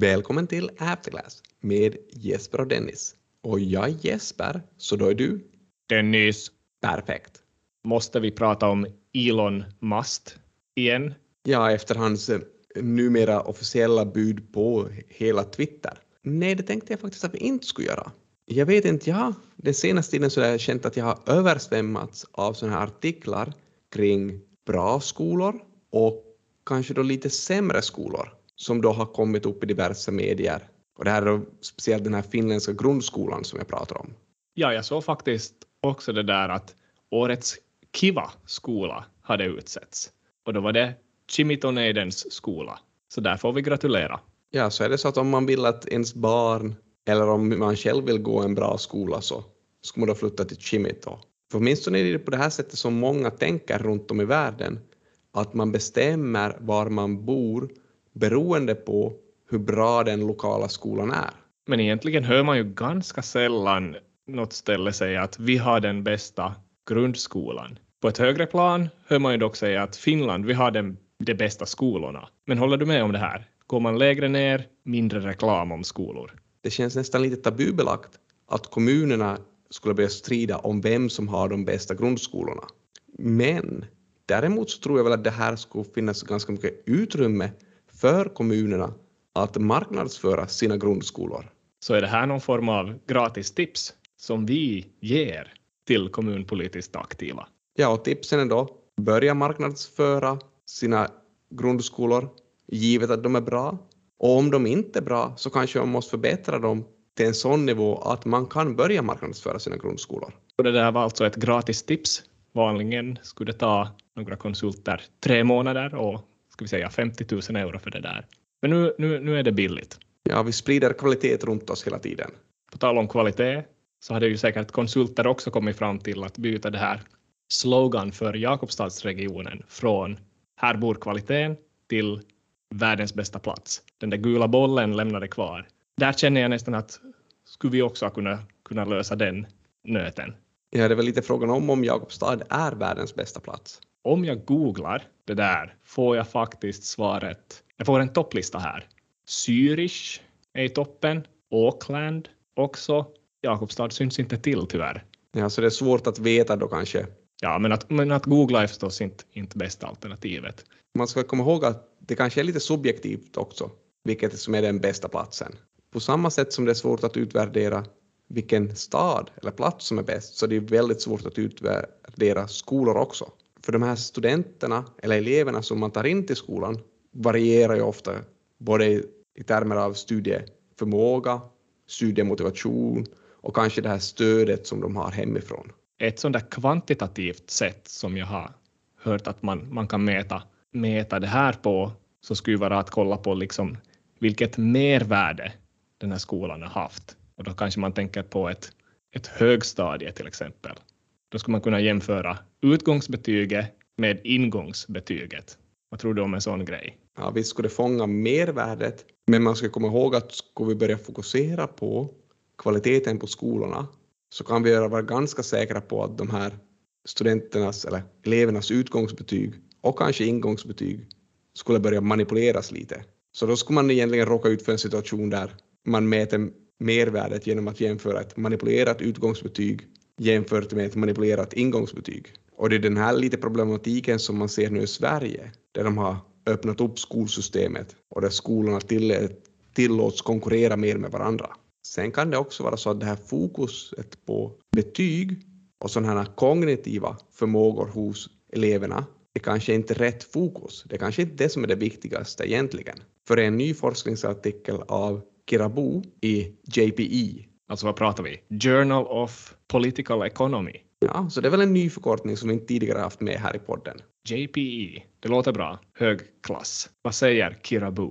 Välkommen till Afterclass med Jesper och Dennis. Och jag är Jesper, så då är du? Dennis, Perfekt. måste vi prata om Elon Musk igen? Ja, efter hans eh, numera officiella bud på hela Twitter. Nej, det tänkte jag faktiskt att vi inte skulle göra. Jag vet inte, ja, den senaste tiden så har jag känt att jag har översvämmats av sådana här artiklar kring bra skolor och kanske då lite sämre skolor som då har kommit upp i diverse medier. Och det här är speciellt den här finländska grundskolan som jag pratar om. Ja, jag såg faktiskt också det där att årets Kiva-skola hade utsetts. Och då var det Chimitoneidens skola. Så där får vi gratulera. Ja, så är det så att om man vill att ens barn eller om man själv vill gå en bra skola så ska man då flytta till Chimito. För åtminstone är det på det här sättet som många tänker runt om i världen, att man bestämmer var man bor beroende på hur bra den lokala skolan är. Men egentligen hör man ju ganska sällan något ställe säga att vi har den bästa grundskolan. På ett högre plan hör man ju dock säga att Finland, vi har den, de bästa skolorna. Men håller du med om det här? Går man lägre ner, mindre reklam om skolor. Det känns nästan lite tabubelagt att kommunerna skulle börja strida om vem som har de bästa grundskolorna. Men däremot så tror jag väl att det här skulle finnas ganska mycket utrymme för kommunerna att marknadsföra sina grundskolor. Så är det här någon form av gratis tips som vi ger till kommunpolitiskt aktiva? Ja, och tipsen är då börja marknadsföra sina grundskolor givet att de är bra. Och om de inte är bra så kanske man måste förbättra dem till en sån nivå att man kan börja marknadsföra sina grundskolor. Och det där var alltså ett gratis tips. Vanligen skulle det ta några konsulter tre månader och ska vi säga 50 000 euro för det där. Men nu, nu, nu är det billigt. Ja, vi sprider kvalitet runt oss hela tiden. På tal om kvalitet så hade ju säkert konsulter också kommit fram till att byta det här slogan för Jakobstadsregionen från här bor kvaliteten till världens bästa plats. Den där gula bollen lämnade kvar. Där känner jag nästan att skulle vi också kunna, kunna lösa den nöten. Ja, det är väl lite frågan om om Jakobstad är världens bästa plats. Om jag googlar det där får jag faktiskt svaret. Jag får en topplista här. Zürich är i toppen. Auckland också. Jakobstad syns inte till tyvärr. Ja, så det är svårt att veta då kanske. Ja, men att, men att googla är förstås inte, inte bästa alternativet. Man ska komma ihåg att det kanske är lite subjektivt också, vilket som är den bästa platsen. På samma sätt som det är svårt att utvärdera vilken stad eller plats som är bäst, så det är väldigt svårt att utvärdera skolor också. För de här studenterna eller eleverna som man tar in till skolan varierar ju ofta både i termer av studieförmåga, studiemotivation och kanske det här stödet som de har hemifrån. Ett sånt där kvantitativt sätt som jag har hört att man, man kan mäta, mäta det här på så skulle vara att kolla på liksom vilket mervärde den här skolan har haft. Och då kanske man tänker på ett, ett högstadie till exempel. Då skulle man kunna jämföra utgångsbetyget med ingångsbetyget. Vad tror du om en sån grej? Ja, visst skulle det fånga mervärdet, men man ska komma ihåg att ska vi börja fokusera på kvaliteten på skolorna så kan vi vara ganska säkra på att de här studenternas eller elevernas utgångsbetyg och kanske ingångsbetyg skulle börja manipuleras lite. Så då skulle man egentligen råka ut för en situation där man mäter mervärdet genom att jämföra ett manipulerat utgångsbetyg jämfört med ett manipulerat ingångsbetyg. Och det är den här lite problematiken som man ser nu i Sverige, där de har öppnat upp skolsystemet och där skolorna tillåts konkurrera mer med varandra. Sen kan det också vara så att det här fokuset på betyg och sådana här kognitiva förmågor hos eleverna det kanske inte är rätt fokus. Det är kanske inte är det som är det viktigaste egentligen. För en ny forskningsartikel av Kirabu i JPE. Alltså vad pratar vi? Journal of Political Economy. Ja, så det är väl en ny förkortning som vi inte tidigare haft med här i podden. JPE. Det låter bra. Hög klass. Vad säger Kirabu?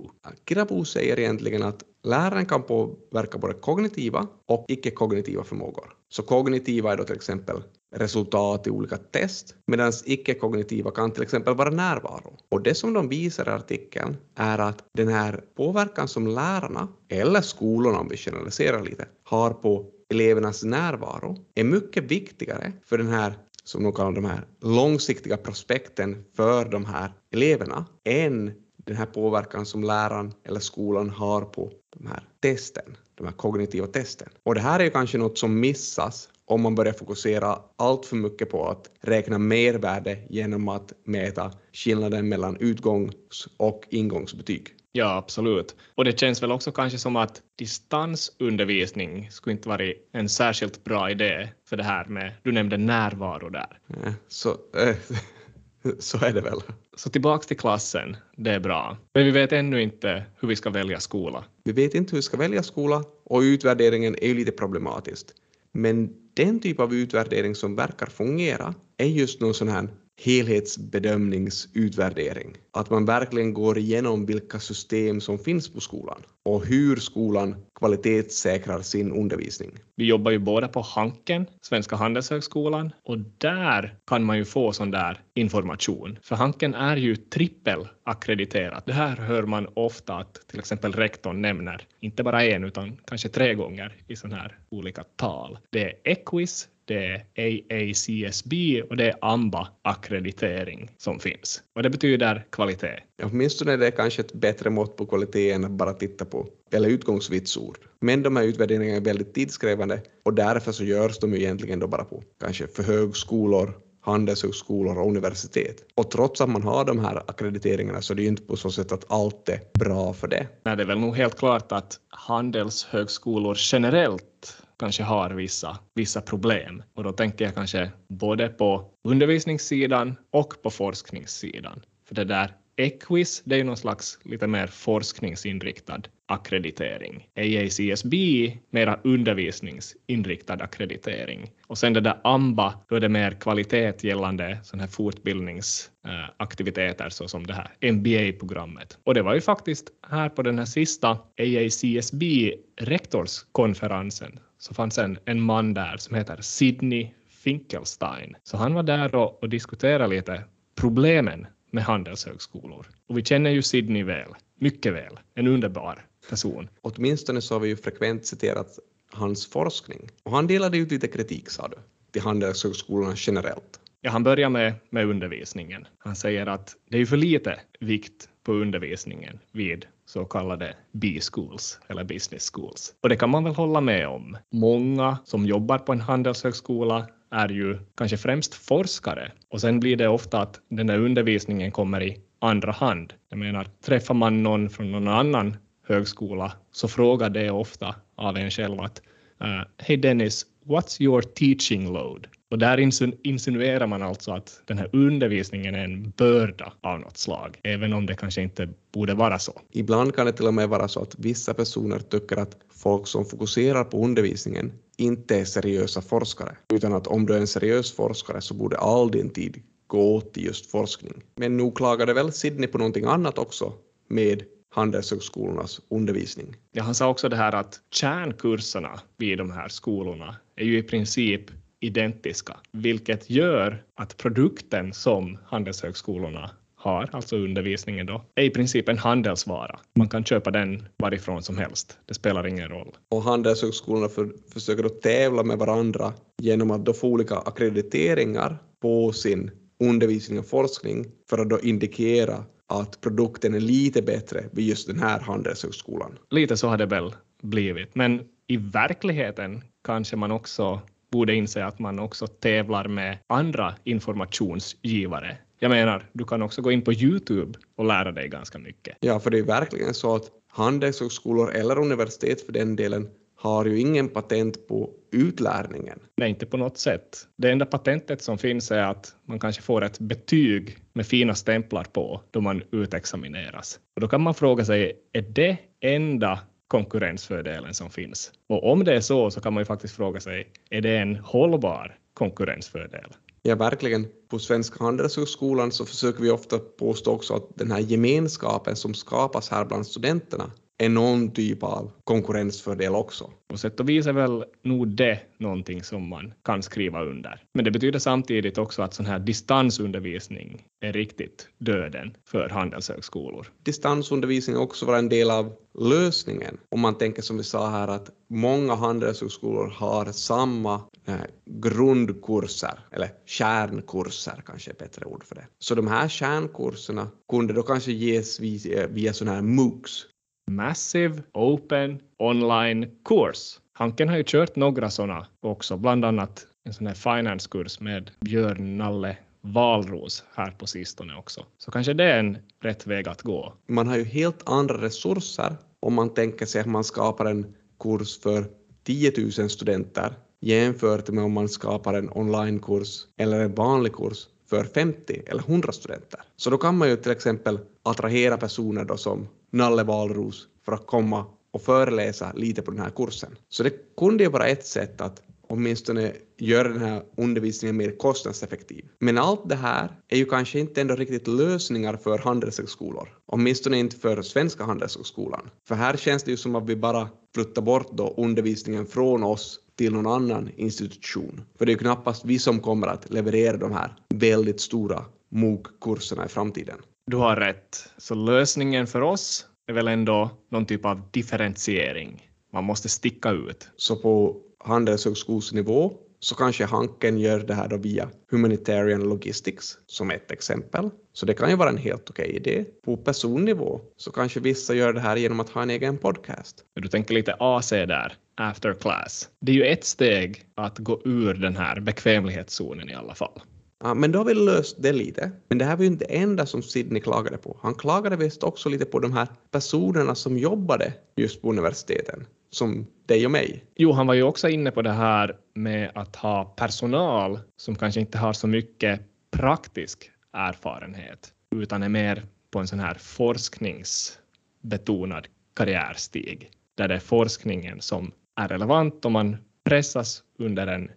Kirabu säger egentligen att läraren kan påverka både kognitiva och icke-kognitiva förmågor. Så kognitiva är då till exempel resultat i olika test, medan icke-kognitiva kan till exempel vara närvaro. Och det som de visar i artikeln är att den här påverkan som lärarna, eller skolorna om vi generaliserar lite, har på elevernas närvaro är mycket viktigare för den här som de kallar de här långsiktiga prospekten för de här eleverna än den här påverkan som läraren eller skolan har på de här testen, de här kognitiva testen. Och det här är ju kanske något som missas om man börjar fokusera allt för mycket på att räkna mervärde genom att mäta skillnaden mellan utgångs och ingångsbetyg. Ja, absolut. Och det känns väl också kanske som att distansundervisning skulle inte vara en särskilt bra idé för det här med, du nämnde närvaro där. Ja, så, äh, så är det väl. Så tillbaks till klassen, det är bra. Men vi vet ännu inte hur vi ska välja skola. Vi vet inte hur vi ska välja skola och utvärderingen är ju lite problematiskt. Men den typ av utvärdering som verkar fungera är just någon sån här helhetsbedömningsutvärdering. Att man verkligen går igenom vilka system som finns på skolan och hur skolan kvalitetssäkrar sin undervisning. Vi jobbar ju båda på Hanken, Svenska Handelshögskolan, och där kan man ju få sån där information. För Hanken är ju trippelackrediterat. Det här hör man ofta att till exempel rektorn nämner, inte bara en utan kanske tre gånger i sådana här olika tal. Det är Equis, det är AACSB och det är AMBA-akkreditering som finns. Och det betyder kvalitet. Åtminstone är det kanske ett bättre mått på kvalitet än att bara titta på eller utgångsvitsord. Men de här utvärderingarna är väldigt tidskrävande och därför så görs de ju egentligen då bara på kanske för högskolor, handelshögskolor och universitet. Och trots att man har de här akkrediteringarna så är det ju inte på så sätt att allt är bra för det. Nej, det är väl nog helt klart att handelshögskolor generellt kanske har vissa, vissa problem. Och då tänker jag kanske både på undervisningssidan och på forskningssidan. För det där Equis, det är ju någon slags lite mer forskningsinriktad akkreditering. AACSB, mera undervisningsinriktad akkreditering. Och sen det där AMBA, då är det mer kvalitet gällande sådana här fortbildningsaktiviteter eh, såsom det här MBA-programmet. Och det var ju faktiskt här på den här sista AACSB rektorskonferensen så fanns en, en man där som heter Sidney Finkelstein. Så han var där och, och diskuterade lite problemen med handelshögskolor. Och vi känner ju Sidney väl, mycket väl, en underbar person. Åtminstone så har vi ju frekvent citerat hans forskning. Och han delade ut lite kritik, sa du, till handelshögskolorna generellt. Ja, han börjar med, med undervisningen. Han säger att det är för lite vikt på undervisningen vid så kallade B-schools eller business schools. Och det kan man väl hålla med om. Många som jobbar på en handelshögskola är ju kanske främst forskare och sen blir det ofta att den där undervisningen kommer i andra hand. Jag menar, träffar man någon från någon annan högskola så frågar det ofta av en själv att äh, Hej Dennis, what's your teaching load? Och där insinuerar man alltså att den här undervisningen är en börda av något slag, även om det kanske inte borde vara så. Ibland kan det till och med vara så att vissa personer tycker att folk som fokuserar på undervisningen inte är seriösa forskare, utan att om du är en seriös forskare så borde all din tid gå till just forskning. Men nu klagade väl Sydney på någonting annat också med Handelshögskolornas undervisning. Ja, han sa också det här att kärnkurserna vid de här skolorna är ju i princip identiska, vilket gör att produkten som handelshögskolorna har, alltså undervisningen då, är i princip en handelsvara. Man kan köpa den varifrån som helst. Det spelar ingen roll. Och handelshögskolorna för, försöker då tävla med varandra genom att då få olika akkrediteringar på sin undervisning och forskning för att då indikera att produkten är lite bättre vid just den här handelshögskolan. Lite så har det väl blivit, men i verkligheten kanske man också borde inse att man också tävlar med andra informationsgivare. Jag menar, du kan också gå in på Youtube och lära dig ganska mycket. Ja, för det är verkligen så att handelshögskolor eller universitet för den delen har ju ingen patent på utlärningen. Nej, inte på något sätt. Det enda patentet som finns är att man kanske får ett betyg med fina stämplar på då man utexamineras. Och då kan man fråga sig, är det enda konkurrensfördelen som finns? Och om det är så, så kan man ju faktiskt fråga sig, är det en hållbar konkurrensfördel? Ja, verkligen. På Svenska handelshögskolan så försöker vi ofta påstå också att den här gemenskapen som skapas här bland studenterna är någon typ av konkurrensfördel också. På sätt och vis är väl nog det någonting som man kan skriva under. Men det betyder samtidigt också att sån här distansundervisning är riktigt döden för handelshögskolor. Distansundervisning också vara en del av lösningen. Om man tänker som vi sa här att många handelshögskolor har samma eh, grundkurser, eller kärnkurser kanske är ett bättre ord för det. Så de här kärnkurserna kunde då kanske ges via, via sådana här MOOCs. Massive Open Online Course. Hanken har ju kört några sådana också, bland annat en sån här finanskurs med Björn Nalle Valros här på sistone också. Så kanske det är en rätt väg att gå. Man har ju helt andra resurser om man tänker sig att man skapar en kurs för 10 000 studenter jämfört med om man skapar en onlinekurs eller en vanlig kurs för 50 eller 100 studenter. Så då kan man ju till exempel attrahera personer då som Nalle Valros för att komma och föreläsa lite på den här kursen. Så det kunde ju vara ett sätt att åtminstone göra den här undervisningen mer kostnadseffektiv. Men allt det här är ju kanske inte ändå riktigt lösningar för handelshögskolor, åtminstone inte för Svenska handelshögskolan. För här känns det ju som att vi bara flyttar bort då undervisningen från oss till någon annan institution. För det är ju knappast vi som kommer att leverera de här väldigt stora MOOC-kurserna i framtiden. Du har rätt. Så lösningen för oss är väl ändå någon typ av differentiering. Man måste sticka ut. Så på handelshögskolsnivå så kanske Hanken gör det här då via Humanitarian Logistics som ett exempel. Så det kan ju vara en helt okej idé. På personnivå så kanske vissa gör det här genom att ha en egen podcast. Du tänker lite AC där, after class. Det är ju ett steg att gå ur den här bekvämlighetszonen i alla fall. Ja, men då har vi löst det lite. Men det här var ju inte det enda som Sidney klagade på. Han klagade visst också lite på de här personerna som jobbade just på universiteten, som dig och mig. Jo, han var ju också inne på det här med att ha personal som kanske inte har så mycket praktisk erfarenhet, utan är mer på en sån här forskningsbetonad karriärstig, där det är forskningen som är relevant och man pressas under en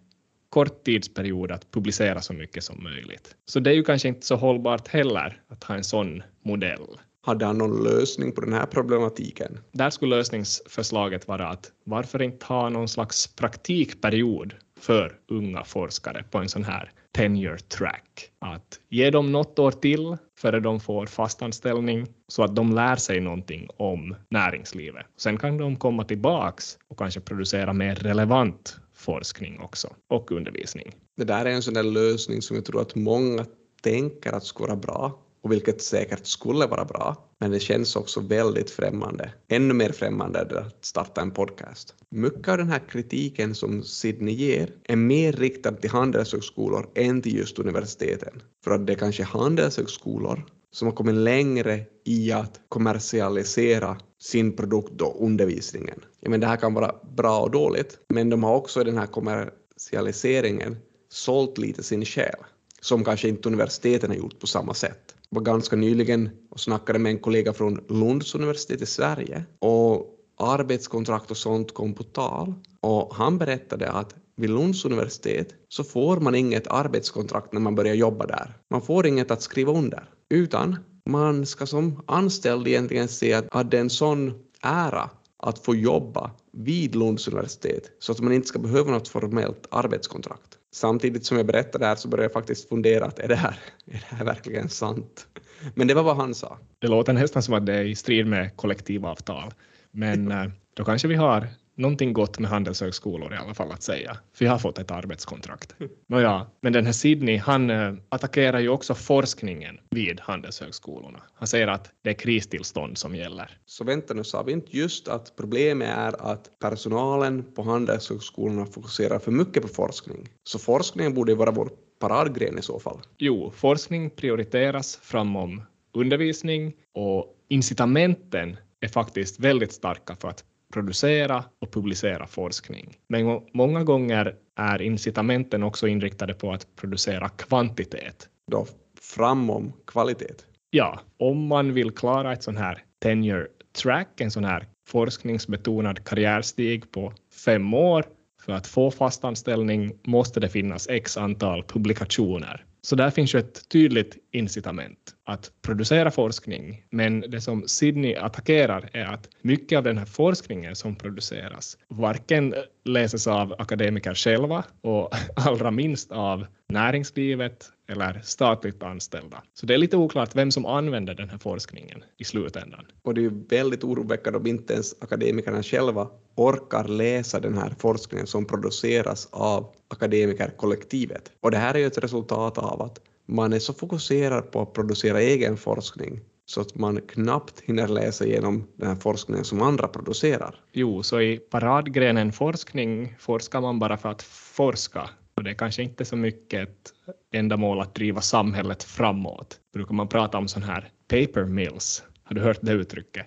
kort tidsperiod att publicera så mycket som möjligt. Så det är ju kanske inte så hållbart heller att ha en sån modell. Hade han någon lösning på den här problematiken? Där skulle lösningsförslaget vara att varför inte ha någon slags praktikperiod för unga forskare på en sån här tenure track. Att ge dem något år till före de får fastanställning så att de lär sig någonting om näringslivet. Sen kan de komma tillbaks och kanske producera mer relevant forskning också och undervisning. Det där är en sån där lösning som jag tror att många tänker att skulle vara bra och vilket säkert skulle vara bra. Men det känns också väldigt främmande. Ännu mer främmande att starta en podcast. Mycket av den här kritiken som Sydney ger är mer riktad till handelshögskolor än till just universiteten. För att det är kanske handelshögskolor som har kommit längre i att kommersialisera sin produkt och undervisningen. Jag menar, det här kan vara bra och dåligt, men de har också i den här kommersialiseringen sålt lite sin själ, som kanske inte universiteten har gjort på samma sätt. Jag var ganska nyligen och snackade med en kollega från Lunds universitet i Sverige och arbetskontrakt och sånt kom på tal och han berättade att vid Lunds universitet så får man inget arbetskontrakt när man börjar jobba där. Man får inget att skriva under, utan man ska som anställd egentligen se att, att det är en sån ära att få jobba vid Lunds universitet så att man inte ska behöva något formellt arbetskontrakt. Samtidigt som jag berättade det här så började jag faktiskt fundera att är det här, är det här verkligen sant? Men det var vad han sa. Det låter nästan som att det är i strid med kollektivavtal. Men eh, då kanske vi har någonting gott med handelshögskolor i alla fall att säga, för jag har fått ett arbetskontrakt. Nåja, men den här Sydney, han äh, attackerar ju också forskningen vid handelshögskolorna. Han säger att det är kristillstånd som gäller. Så vänta nu, sa vi inte just att problemet är att personalen på handelshögskolorna fokuserar för mycket på forskning? Så forskningen borde vara vår paradgren i så fall. Jo, forskning prioriteras framom undervisning och incitamenten är faktiskt väldigt starka för att producera och publicera forskning. Men många gånger är incitamenten också inriktade på att producera kvantitet. Då framom kvalitet? Ja, om man vill klara ett sån här tenure track, en sån här forskningsbetonad karriärstig på fem år, för att få fast anställning måste det finnas x antal publikationer så där finns ju ett tydligt incitament att producera forskning. Men det som Sydney attackerar är att mycket av den här forskningen som produceras varken läses av akademiker själva och allra minst av näringslivet eller statligt anställda. Så det är lite oklart vem som använder den här forskningen i slutändan. Och det är ju väldigt oroväckande om inte ens akademikerna själva orkar läsa den här forskningen som produceras av akademikerkollektivet. Och det här är ju ett resultat av att man är så fokuserad på att producera egen forskning så att man knappt hinner läsa igenom den här forskningen som andra producerar. Jo, så i paradgrenen forskning forskar man bara för att forska och det är kanske inte så mycket ett ändamål att driva samhället framåt. Brukar man prata om sån här paper mills. Har du hört det uttrycket?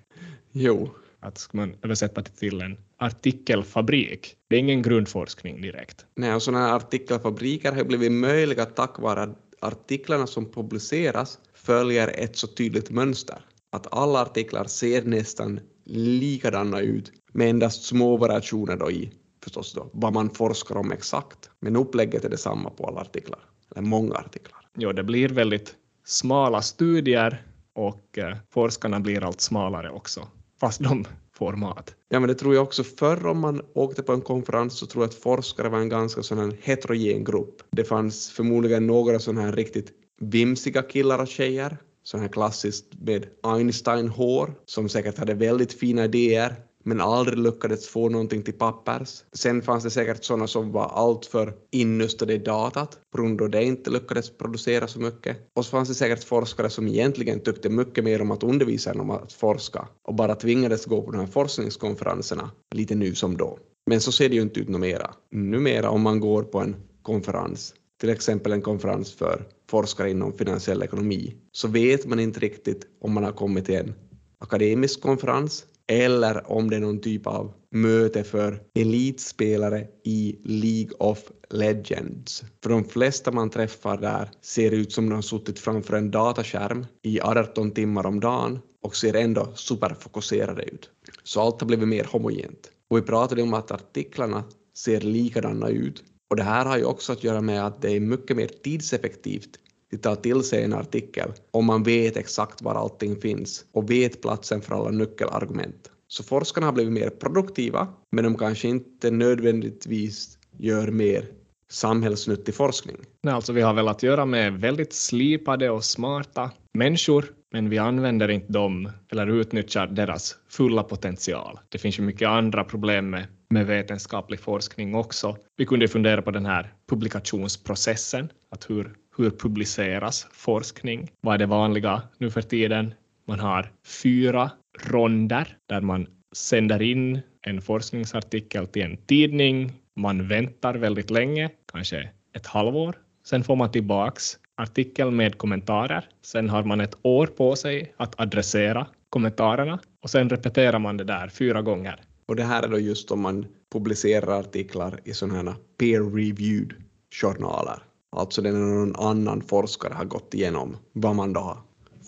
Jo. Att ska man översätta det till en artikelfabrik. Det är ingen grundforskning direkt. Nej, och sådana här artikelfabriker har blivit möjliga tack vare att artiklarna som publiceras följer ett så tydligt mönster. Att alla artiklar ser nästan likadana ut med endast små variationer då i förstås då, vad man forskar om exakt. Men upplägget är detsamma på alla artiklar, eller många artiklar. Jo, det blir väldigt smala studier och eh, forskarna blir allt smalare också, fast de får mat. Ja, men det tror jag också. Förr om man åkte på en konferens så tror jag att forskare var en ganska sån här heterogen grupp. Det fanns förmodligen några sådana här riktigt vimsiga killar och tjejer, sån här klassiskt med Einstein-hår, som säkert hade väldigt fina idéer, men aldrig lyckades få någonting till pappers. Sen fanns det säkert sådana som var alltför innustade i datat på grund av det inte lyckades producera så mycket. Och så fanns det säkert forskare som egentligen tyckte mycket mer om att undervisa än om att forska och bara tvingades gå på de här forskningskonferenserna lite nu som då. Men så ser det ju inte ut numera. Numera om man går på en konferens, till exempel en konferens för forskare inom finansiell ekonomi, så vet man inte riktigt om man har kommit till en akademisk konferens eller om det är någon typ av möte för elitspelare i League of Legends. För de flesta man träffar där ser ut som de har suttit framför en dataskärm i 18 timmar om dagen och ser ändå superfokuserade ut. Så allt har blivit mer homogent. Och vi pratade om att artiklarna ser likadana ut. Och det här har ju också att göra med att det är mycket mer tidseffektivt de tar till sig en artikel om man vet exakt var allting finns och vet platsen för alla nyckelargument. Så forskarna har blivit mer produktiva, men de kanske inte nödvändigtvis gör mer samhällsnyttig forskning. Nej, alltså vi har väl att göra med väldigt slipade och smarta människor, men vi använder inte dem eller utnyttjar deras fulla potential. Det finns ju mycket andra problem med, med vetenskaplig forskning också. Vi kunde fundera på den här publikationsprocessen, att hur, hur publiceras forskning? Vad är det vanliga nu för tiden? Man har fyra ronder där man sänder in en forskningsartikel till en tidning. Man väntar väldigt länge, kanske ett halvår. Sen får man tillbaks artikeln med kommentarer. Sen har man ett år på sig att adressera kommentarerna och sen repeterar man det där fyra gånger. Och det här är då just om man publicerar artiklar i sådana här peer-reviewed journaler. Alltså det är någon annan forskare har gått igenom vad man då har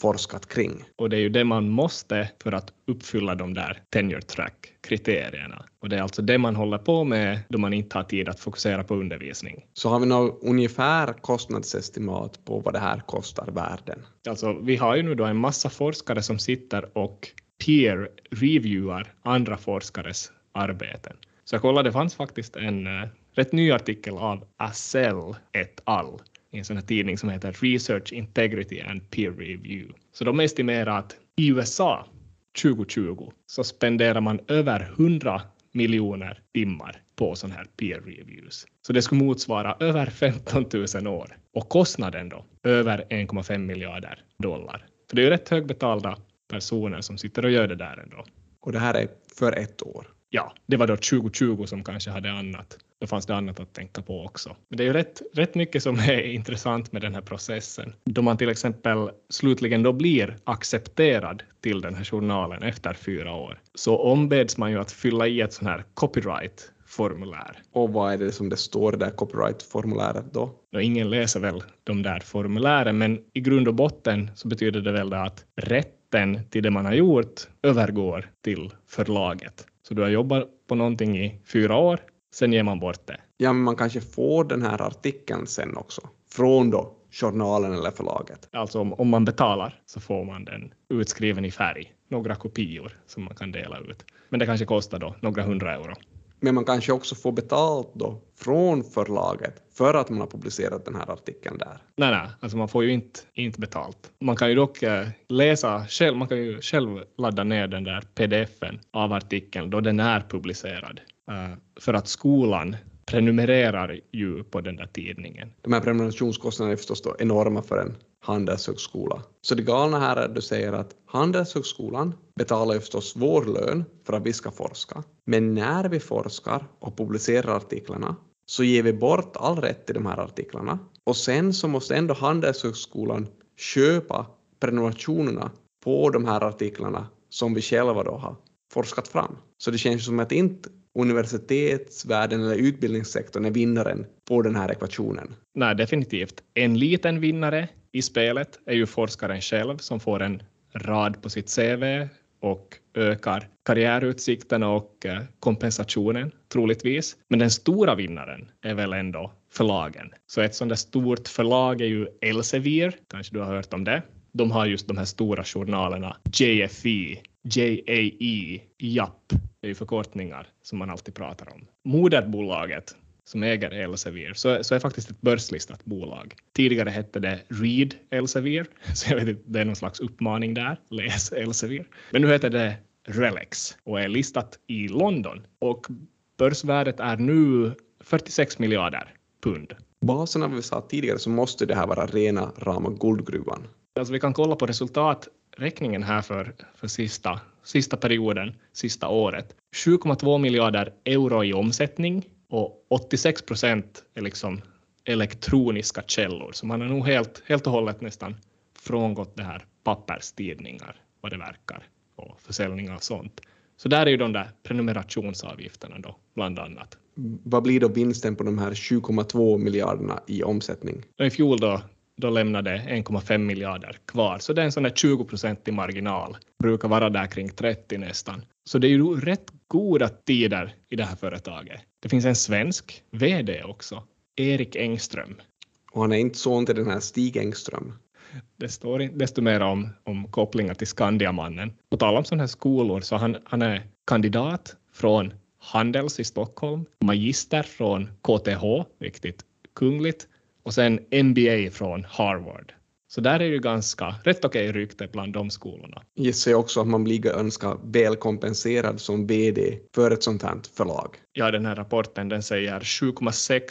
forskat kring. Och det är ju det man måste för att uppfylla de där tenure track-kriterierna. Och det är alltså det man håller på med då man inte har tid att fokusera på undervisning. Så har vi något ungefär kostnadsestimat på vad det här kostar världen? Alltså, vi har ju nu då en massa forskare som sitter och peer-reviewar andra forskares arbeten. Så jag kollade, det fanns faktiskt en uh, rätt ny artikel av Acel et al i en sån här tidning som heter Research Integrity and Peer Review. Så de estimerar att i USA 2020 så spenderar man över 100 miljoner timmar på sån här peer reviews. Så det skulle motsvara över 15 000 år. Och kostnaden då? Över 1,5 miljarder dollar. För det är ju rätt högbetalda personer som sitter och gör det där ändå. Och det här är för ett år? Ja, det var då 2020 som kanske hade annat då fanns det annat att tänka på också. Men det är ju rätt, rätt mycket som är intressant med den här processen. Då man till exempel slutligen då blir accepterad till den här journalen efter fyra år, så ombeds man ju att fylla i ett sånt här copyright formulär. Och vad är det som det står det där copyright-formuläret då? då? Ingen läser väl de där formulären, men i grund och botten så betyder det väl att rätten till det man har gjort övergår till förlaget. Så du har jobbat på någonting i fyra år, sen ger man bort det. Ja, men man kanske får den här artikeln sen också, från då journalen eller förlaget. Alltså om, om man betalar så får man den utskriven i färg, några kopior som man kan dela ut. Men det kanske kostar då några hundra euro. Men man kanske också får betalt då från förlaget för att man har publicerat den här artikeln där. Nej, nej, alltså man får ju inte, inte betalt. Man kan ju dock eh, läsa själv, man kan ju själv ladda ner den där pdfen av artikeln då den är publicerad. Eh, för att skolan prenumererar ju på den där tidningen. De här prenumerationskostnaderna är förstås då enorma för en handelshögskola. Så det galna här är att du säger att Handelshögskolan betalar ju förstås vår lön för att vi ska forska. Men när vi forskar och publicerar artiklarna så ger vi bort all rätt till de här artiklarna och sen så måste ändå Handelshögskolan köpa prenumerationerna på de här artiklarna som vi själva då har forskat fram. Så det känns som att inte universitetsvärlden eller utbildningssektorn är vinnaren på den här ekvationen. Nej, definitivt. En liten vinnare i spelet är ju forskaren själv som får en rad på sitt CV och ökar karriärutsikterna och eh, kompensationen troligtvis. Men den stora vinnaren är väl ändå förlagen. Så ett sådant där stort förlag är ju Elsevier, kanske du har hört om det. De har just de här stora journalerna JFE, JAE, JAP, det är ju förkortningar som man alltid pratar om. Moderbolaget som äger Elsevier så, så är faktiskt ett börslistat bolag. Tidigare hette det Read Elsevier, så jag vet inte, det är någon slags uppmaning där, läs Elsevier. Men nu heter det Relex och är listat i London och börsvärdet är nu 46 miljarder pund. Basen av vi sa tidigare så måste det här vara rena rama guldgruvan. Alltså vi kan kolla på resultaträkningen här för, för sista, sista perioden, sista året. 7,2 miljarder euro i omsättning och 86 procent är liksom elektroniska källor, så man har nog helt, helt och hållet nästan frångått det här papperstidningar, vad det verkar, och försäljning av sånt. Så där är ju de där prenumerationsavgifterna då, bland annat. Vad blir då vinsten på de här 7,2 miljarderna i omsättning? I fjol då, då lämnade 1,5 miljarder kvar, så det är en sån där 20 procentig marginal, brukar vara där kring 30 nästan. Så det är ju rätt goda tider i det här företaget. Det finns en svensk VD också, Erik Engström. Och han är inte son till den här Stig Engström. Det står desto mer om, om kopplingar till Skandiamannen. På tal om sådana här skolor så han, han är kandidat från Handels i Stockholm, magister från KTH, viktigt kungligt, och sen MBA från Harvard. Så där är ju ganska rätt okej rykte bland de skolorna. Gissar jag också att man blir ganska väl kompenserad som VD för ett sånt här förlag. Ja, den här rapporten den säger 7,6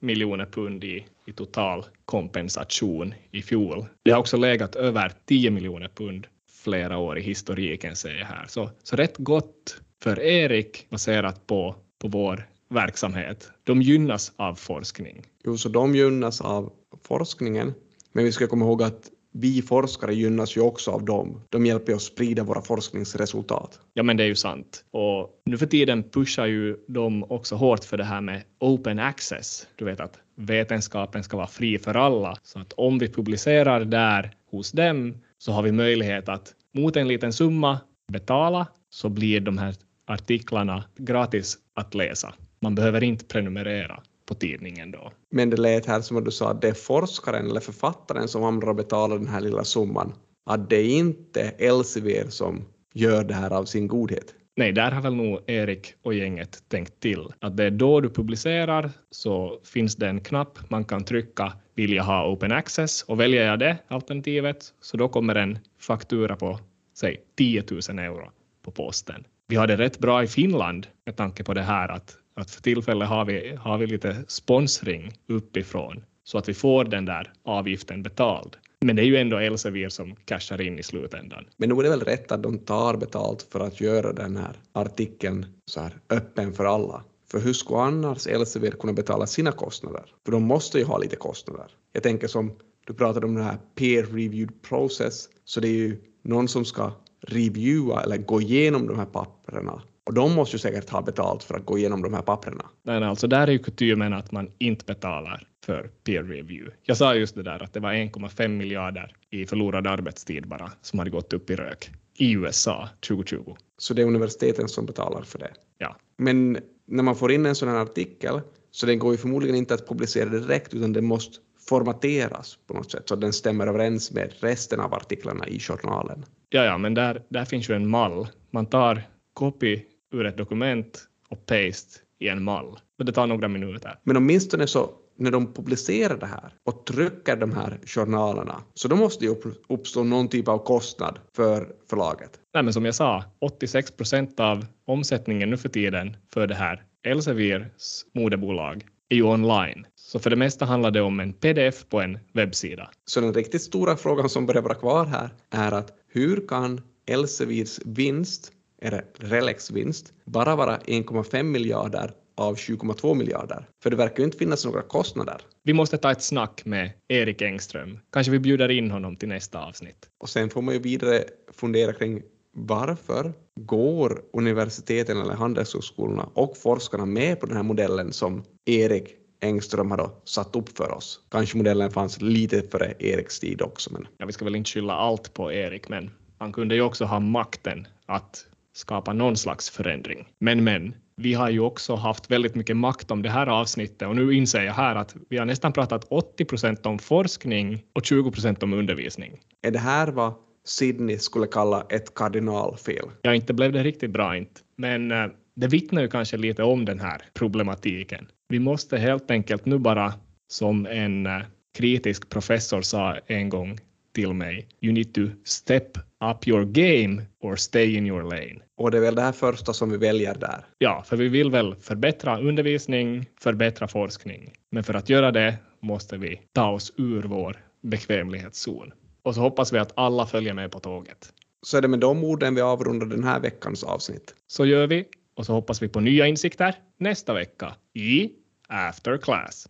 miljoner pund i, i total kompensation i fjol. Det har också legat över 10 miljoner pund flera år i historiken, säger här. Så, så rätt gott för Erik baserat på, på vår verksamhet. De gynnas av forskning. Jo, så de gynnas av forskningen men vi ska komma ihåg att vi forskare gynnas ju också av dem. De hjälper oss sprida våra forskningsresultat. Ja, men det är ju sant. Och nu för tiden pushar ju de också hårt för det här med open access. Du vet att vetenskapen ska vara fri för alla. Så att om vi publicerar där hos dem så har vi möjlighet att mot en liten summa betala så blir de här artiklarna gratis att läsa. Man behöver inte prenumerera på tidningen då. Men det lät här som att du sa att det är forskaren eller författaren som andra betalar den här lilla summan. Att det är inte Elsevier som gör det här av sin godhet. Nej, där har väl nog Erik och gänget tänkt till. Att det är då du publicerar så finns det en knapp man kan trycka vill jag ha open access och väljer jag det alternativet så då kommer en faktura på säg 10 000 euro på posten. Vi har det rätt bra i Finland med tanke på det här att att för tillfället har vi, har vi lite sponsring uppifrån så att vi får den där avgiften betald. Men det är ju ändå Elsevier som cashar in i slutändan. Men nog är det väl rätt att de tar betalt för att göra den här artikeln så här öppen för alla? För hur skulle annars Elsevier kunna betala sina kostnader? För de måste ju ha lite kostnader. Jag tänker som du pratade om den här peer reviewed process, så det är ju någon som ska reviewa eller gå igenom de här papperna och de måste ju säkert ha betalt för att gå igenom de här papperna. Nej, alltså där är ju kutymen att man inte betalar för peer review. Jag sa just det där att det var 1,5 miljarder i förlorad arbetstid bara som hade gått upp i rök i USA 2020. Så det är universiteten som betalar för det? Ja. Men när man får in en sån här artikel så den går ju förmodligen inte att publicera direkt utan den måste formateras på något sätt så att den stämmer överens med resten av artiklarna i journalen. Ja, ja, men där, där finns ju en mall. Man tar copy ur ett dokument och paste i en mall. Och det tar några minuter. Men åtminstone så när de publicerar det här och trycker de här journalerna, så då måste ju uppstå någon typ av kostnad för förlaget. Nej, men som jag sa, 86 procent av omsättningen nu för tiden för det här Elseviers moderbolag är ju online. Så för det mesta handlar det om en pdf på en webbsida. Så den riktigt stora frågan som börjar vara kvar här är att hur kan Elseviers vinst, eller Relex vinst, bara vara 1,5 miljarder av 7,2 miljarder. För det verkar ju inte finnas några kostnader. Vi måste ta ett snack med Erik Engström. Kanske vi bjuder in honom till nästa avsnitt. Och sen får man ju vidare fundera kring varför går universiteten eller handelshögskolorna och forskarna med på den här modellen som Erik Engström har då satt upp för oss. Kanske modellen fanns lite före Eriks tid också. Men... Ja, vi ska väl inte skylla allt på Erik, men han kunde ju också ha makten att skapa någon slags förändring. Men men, vi har ju också haft väldigt mycket makt om det här avsnittet och nu inser jag här att vi har nästan pratat 80 procent om forskning och 20 procent om undervisning. Är det här vad Sydney skulle kalla ett kardinalfel? Ja, inte blev det riktigt bra inte, men eh, det vittnar ju kanske lite om den här problematiken. Vi måste helt enkelt nu bara, som en eh, kritisk professor sa en gång till mig, you need to step up your game or stay in your lane. Och det är väl det här första som vi väljer där? Ja, för vi vill väl förbättra undervisning, förbättra forskning. Men för att göra det måste vi ta oss ur vår bekvämlighetszon. Och så hoppas vi att alla följer med på tåget. Så är det med de orden vi avrundar den här veckans avsnitt. Så gör vi och så hoppas vi på nya insikter nästa vecka i After Class.